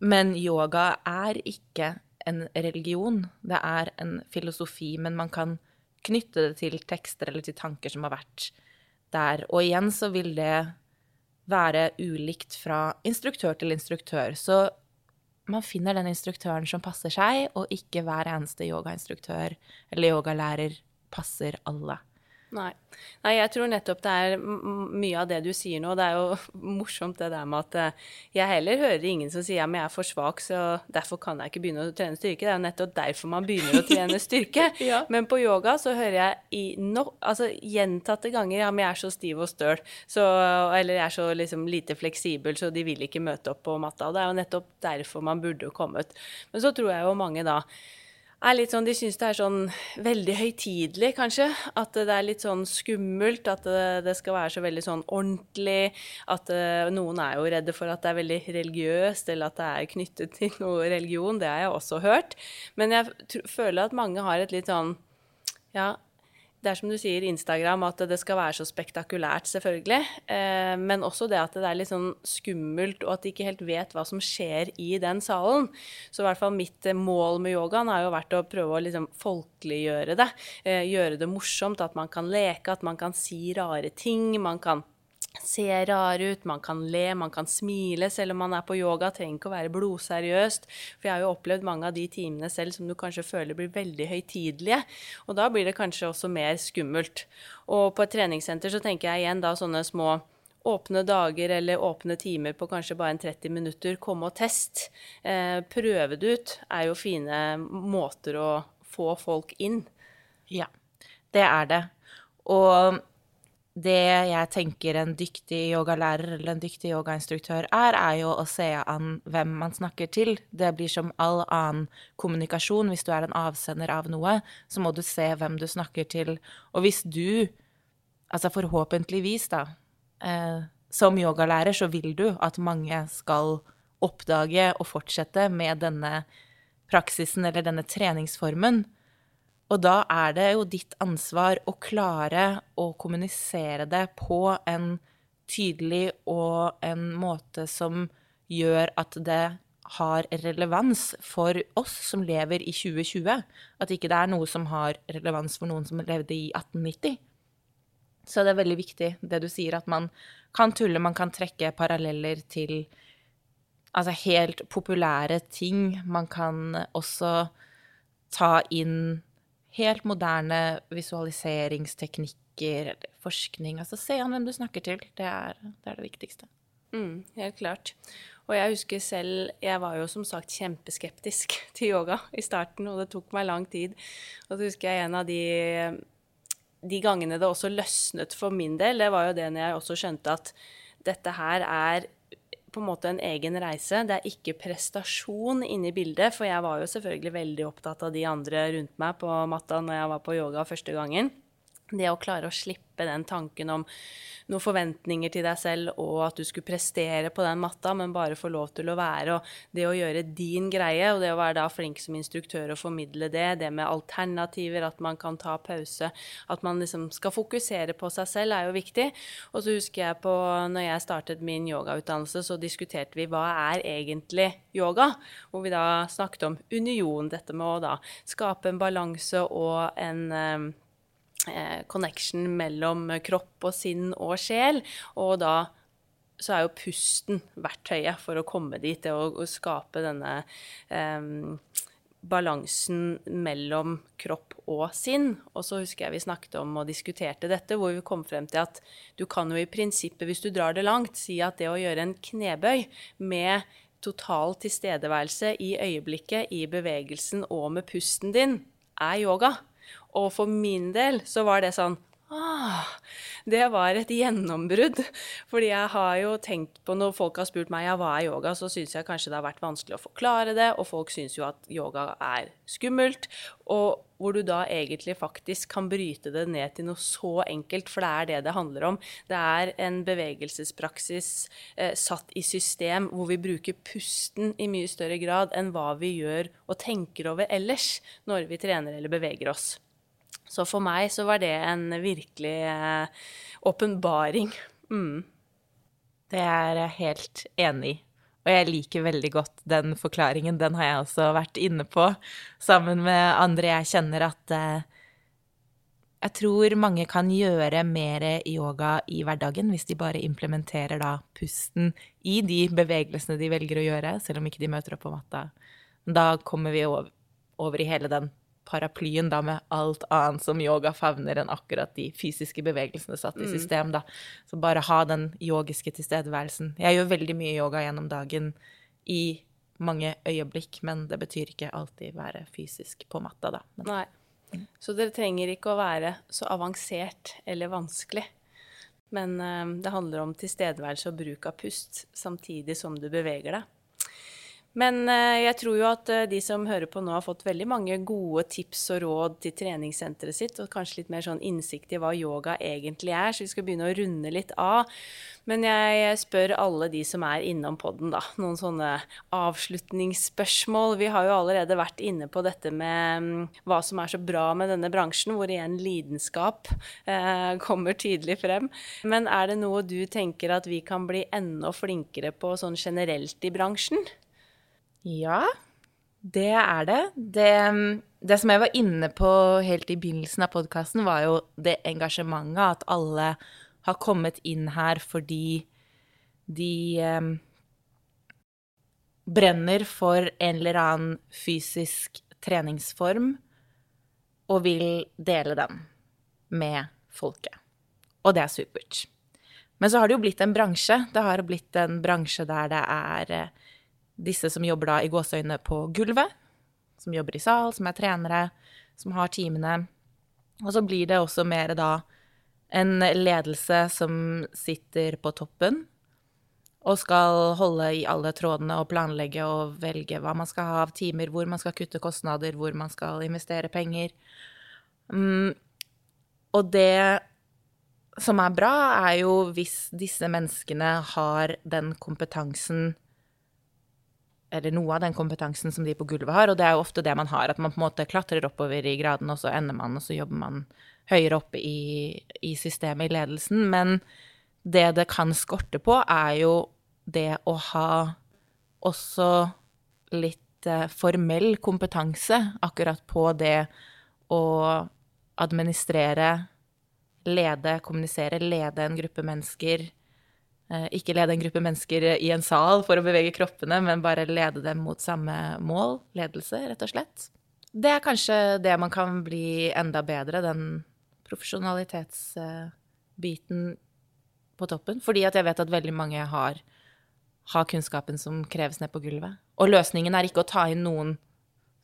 Men yoga er ikke en religion, det er en filosofi. Men man kan knytte det til tekster eller til tanker som har vært der. Og igjen så vil det være ulikt fra instruktør til instruktør. Så man finner den instruktøren som passer seg, og ikke hver eneste yogainstruktør eller yogalærer passer alle. Nei. Nei, jeg tror nettopp det er mye av det du sier nå. Det er jo morsomt det der med at eh, jeg heller hører ingen som sier at jeg er for svak, så derfor kan jeg ikke begynne å trene styrke. Det er jo nettopp derfor man begynner å trene styrke. Ja. Men på yoga så hører jeg i no, altså, gjentatte ganger ja, men jeg er så stiv og støl, så, eller jeg er så liksom, lite fleksibel, så de vil ikke møte opp på matta. Og det er jo nettopp derfor man burde kommet. Men så tror jeg jo mange da er litt sånn, De syns det er sånn veldig høytidelig, kanskje. At det er litt sånn skummelt. At det, det skal være så veldig sånn ordentlig. At uh, noen er jo redde for at det er veldig religiøst, eller at det er knyttet til noe religion. Det har jeg også hørt. Men jeg føler at mange har et litt sånn Ja, det er som du sier, Instagram, at det skal være så spektakulært, selvfølgelig. Eh, men også det at det er litt sånn skummelt, og at de ikke helt vet hva som skjer i den salen. Så i hvert fall mitt eh, mål med yogaen har jo vært å prøve å liksom folkeliggjøre det. Eh, gjøre det morsomt, at man kan leke, at man kan si rare ting. Man kan se rar ut, man kan le, man kan smile selv om man er på yoga. Trenger ikke å være blodseriøst. For jeg har jo opplevd mange av de timene selv som du kanskje føler blir veldig høytidelige. Og da blir det kanskje også mer skummelt. Og på et treningssenter så tenker jeg igjen da sånne små åpne dager eller åpne timer på kanskje bare en 30 minutter. Komme og test. Eh, prøve det ut er jo fine måter å få folk inn. Ja, det er det. Og det jeg tenker en dyktig yogalærer eller en dyktig yogainstruktør er, er jo å se an hvem man snakker til. Det blir som all annen kommunikasjon. Hvis du er en avsender av noe, så må du se hvem du snakker til. Og hvis du, altså forhåpentligvis, da, eh, som yogalærer, så vil du at mange skal oppdage og fortsette med denne praksisen eller denne treningsformen. Og da er det jo ditt ansvar å klare å kommunisere det på en tydelig og en måte som gjør at det har relevans for oss som lever i 2020. At ikke det er noe som har relevans for noen som levde i 1890. Så det er veldig viktig det du sier, at man kan tulle, man kan trekke paralleller til altså helt populære ting. Man kan også ta inn helt moderne visualiseringsteknikker eller forskning. Altså se an hvem du snakker til. Det er det, er det viktigste. Mm, helt klart. Og jeg husker selv Jeg var jo som sagt kjempeskeptisk til yoga i starten, og det tok meg lang tid. Og så husker jeg en av de, de gangene det også løsnet for min del, det var jo det når jeg også skjønte at dette her er på en måte en egen reise. Det er ikke prestasjon inne i bildet, for jeg var jo selvfølgelig veldig opptatt av de andre rundt meg på matta når jeg var på yoga første gangen det å klare å slippe den tanken om noen forventninger til deg selv og at du skulle prestere på den matta, men bare få lov til å være, og det å gjøre din greie, og det å være da flink som instruktør og formidle det, det med alternativer, at man kan ta pause, at man liksom skal fokusere på seg selv, er jo viktig. Og så husker jeg på når jeg startet min yogautdannelse, så diskuterte vi hva er egentlig yoga, hvor vi da snakket om union, dette med å da skape en balanse og en eh, connection mellom kropp og sinn og sjel. Og da så er jo pusten verktøyet for å komme dit, det å, å skape denne um, balansen mellom kropp og sinn. Og så husker jeg vi snakket om og diskuterte dette, hvor vi kom frem til at du kan jo i prinsippet, hvis du drar det langt, si at det å gjøre en knebøy med total tilstedeværelse i øyeblikket, i bevegelsen og med pusten din, er yoga. Og for min del så var det sånn Ah, det var et gjennombrudd. Fordi jeg har jo tenkt på Når folk har spurt meg ja, hva er yoga, så syns jeg kanskje det har vært vanskelig å forklare det. Og folk syns jo at yoga er skummelt. Og hvor du da egentlig faktisk kan bryte det ned til noe så enkelt, for det er det det handler om. Det er en bevegelsespraksis eh, satt i system hvor vi bruker pusten i mye større grad enn hva vi gjør og tenker over ellers når vi trener eller beveger oss. Så for meg så var det en virkelig eh, åpenbaring. Eh, mm. Det er jeg helt enig i. Og jeg liker veldig godt den forklaringen. Den har jeg også vært inne på sammen med andre jeg kjenner, at eh, jeg tror mange kan gjøre mer yoga i hverdagen hvis de bare implementerer da pusten i de bevegelsene de velger å gjøre, selv om ikke de møter opp på matta. Da kommer vi over, over i hele den paraplyen da med alt annet som yoga favner enn akkurat de fysiske bevegelsene satt i mm. system, da. Så bare ha den yogiske tilstedeværelsen. Jeg gjør veldig mye yoga gjennom dagen i mange øyeblikk, men det betyr ikke alltid være fysisk på matta, da. Men, Nei. Mm. Så dere trenger ikke å være så avansert eller vanskelig. Men uh, det handler om tilstedeværelse og bruk av pust samtidig som du beveger deg. Men eh, jeg tror jo at eh, de som hører på nå, har fått veldig mange gode tips og råd til treningssenteret sitt, og kanskje litt mer sånn innsikt i hva yoga egentlig er, så vi skal begynne å runde litt av. Men jeg spør alle de som er innom podden, da, noen sånne avslutningsspørsmål. Vi har jo allerede vært inne på dette med mm, hva som er så bra med denne bransjen, hvor igjen lidenskap eh, kommer tydelig frem. Men er det noe du tenker at vi kan bli enda flinkere på sånn generelt i bransjen? Ja, det er det. det. det. som jeg var inne på helt i begynnelsen av podkasten, var jo det engasjementet at alle har kommet inn her fordi de um, brenner for en eller annen fysisk treningsform og vil dele den med folket. Og det er supert. Men så har det jo blitt en bransje. Det har blitt en bransje der det er eh, disse som jobber da i gåseøyne på gulvet, som jobber i sal, som er trenere, som har timene. Og så blir det også mer da en ledelse som sitter på toppen og skal holde i alle trådene og planlegge og velge hva man skal ha av timer, hvor man skal kutte kostnader, hvor man skal investere penger. Mm, og det som er bra, er jo hvis disse menneskene har den kompetansen eller noe av den kompetansen som de på gulvet har, og det er jo ofte det man har, at man på en måte klatrer oppover i graden, og så ender man, og så jobber man høyere oppe i, i systemet, i ledelsen. Men det det kan skorte på, er jo det å ha også litt eh, formell kompetanse akkurat på det å administrere, lede, kommunisere, lede en gruppe mennesker ikke lede en gruppe mennesker i en sal for å bevege kroppene, men bare lede dem mot samme mål. Ledelse, rett og slett. det er kanskje det man kan bli enda bedre, den profesjonalitetsbiten på toppen. Fordi at jeg vet at veldig mange har, har kunnskapen som kreves ned på gulvet. Og løsningen er ikke å ta inn noen,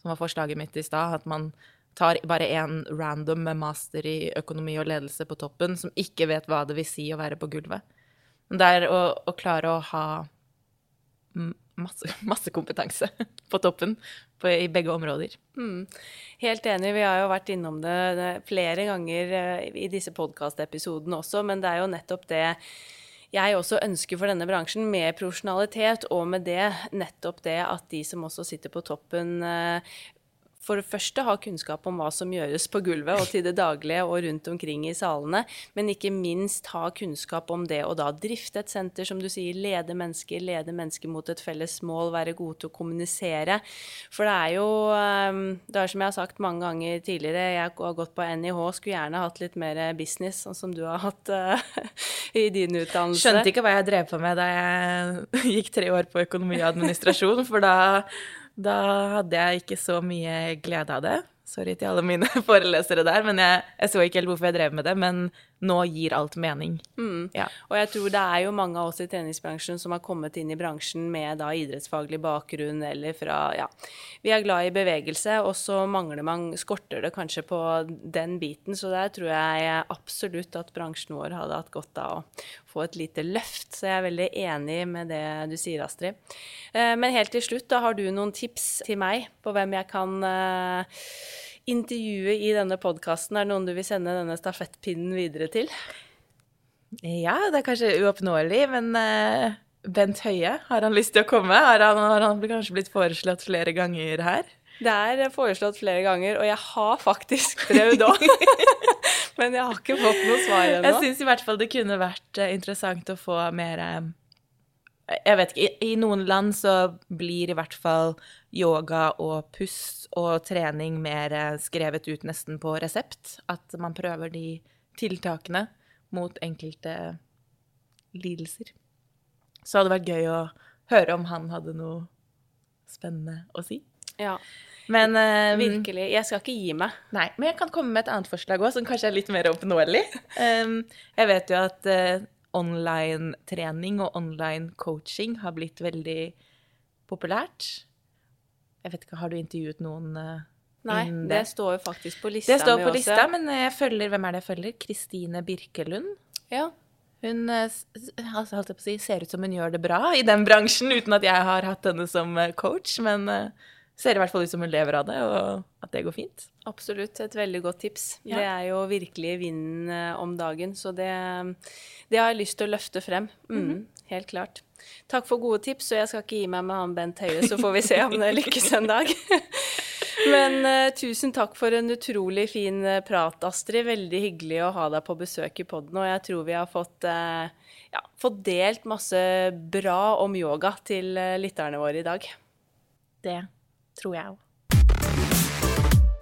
som var forslaget mitt i stad, at man tar bare én random master i økonomi og ledelse på toppen, som ikke vet hva det vil si å være på gulvet. Men det er å, å klare å ha masse, masse kompetanse på toppen på, i begge områder. Mm. Helt enig. Vi har jo vært innom det, det flere ganger uh, i disse podkastepisodene også, men det er jo nettopp det jeg også ønsker for denne bransjen, med profesjonalitet, og med det nettopp det at de som også sitter på toppen, uh, for det første ha kunnskap om hva som gjøres på gulvet og til det daglige og rundt omkring i salene, men ikke minst ha kunnskap om det å da drifte et senter, som du sier, lede mennesker, lede mennesker mot et felles mål, være gode til å kommunisere. For det er jo ehm, Det er som jeg har sagt mange ganger tidligere, jeg har gått på NIH, skulle gjerne hatt litt mer business, sånn som du har hatt uh, i din utdannelse. Skjønte ikke hva jeg drev på med da jeg gikk tre år på økonomi og administrasjon, for da da hadde jeg ikke så mye glede av det. Sorry til alle mine forelesere der, men jeg, jeg, så ikke helt hvorfor jeg drev med det. Men nå gir alt mening. Mm. Ja. Og jeg tror det er jo mange av oss i treningsbransjen som har kommet inn i bransjen med da idrettsfaglig bakgrunn eller fra Ja, vi er glad i bevegelse, og så mangler man Skorter det kanskje på den biten. Så der tror jeg absolutt at bransjen vår hadde hatt godt av å få et lite løft. Så jeg er veldig enig med det du sier, Astrid. Eh, men helt til slutt, da har du noen tips til meg på hvem jeg kan eh, intervjuet i denne podkasten, er det noen du vil sende denne stafettpinnen videre til? Ja, det er kanskje uoppnåelig, men uh, Bent Høie, har han lyst til å komme? Har han, har han kanskje blitt foreslått flere ganger her? Det er foreslått flere ganger, og jeg har faktisk prøvd òg. men jeg har ikke fått noe svar ennå. Jeg syns i hvert fall det kunne vært uh, interessant å få mer uh, jeg vet ikke, i, i, noen land så blir i hvert fall yoga og pust og trening mer eh, skrevet ut nesten på resept. At man prøver de tiltakene mot enkelte lidelser. Så hadde det vært gøy å høre om han hadde noe spennende å si. Ja. Men um, Virkelig. Jeg skal ikke gi meg. Nei, Men jeg kan komme med et annet forslag òg, som kanskje er litt mer oppnåelig. Um, jeg vet jo at uh, online-trening og online-coaching har blitt veldig populært. Jeg vet ikke, Har du intervjuet noen uh, Nei, det står jo faktisk på lista. Det står på lista, også. men jeg følger, hvem er det jeg følger? Kristine Birkelund. Ja. Hun uh, altså, si, ser ut som hun gjør det bra i den bransjen, uten at jeg har hatt henne som uh, coach. Men ser i hvert fall ut som hun lever av det, og at det går fint. Absolutt. Et veldig godt tips. Ja. Det er jo virkelig vinden eh, om dagen, så det, det, har jeg lyst til å løfte frem. Mm, mm. Helt klart. Takk for gode tips, og jeg skal ikke gi meg med han Bent Høie, så får vi se om det lykkes en dag. Men uh, tusen takk for en utrolig fin uh, prat, Astrid. Veldig hyggelig å ha deg på besøk i poden, og jeg tror vi har fått, uh, ja, fått delt masse bra om yoga til lytterne våre i dag. Det tror jeg òg.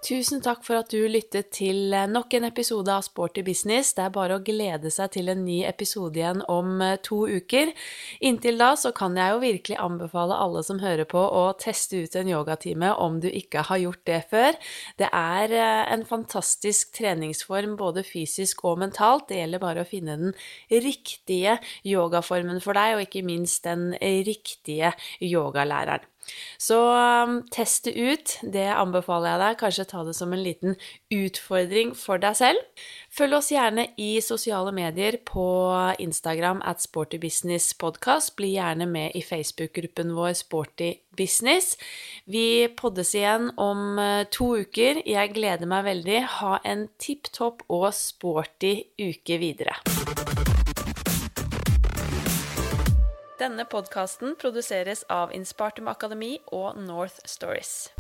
Tusen takk for at du lyttet til eh, nok en episode av Sporty business. Det er bare å glede seg til en ny episode igjen om eh, to uker. Inntil da så kan jeg jo virkelig anbefale alle som hører på, å teste ut en yogatime om du ikke har gjort det før. Det er eh, en fantastisk treningsform både fysisk og mentalt. Det gjelder bare å finne den riktige yogaformen for deg, og ikke minst den riktige yogalæreren. Så um, test det ut, det anbefaler jeg deg. Kanskje ta det som en liten utfordring for deg selv. Følg oss gjerne i sosiale medier på Instagram at sportybusinesspodkast. Bli gjerne med i Facebook-gruppen vår Sporty Business. Vi poddes igjen om uh, to uker. Jeg gleder meg veldig. Ha en tipp topp og sporty uke videre. Denne podkasten produseres av Inspartum Akademi og North Stories.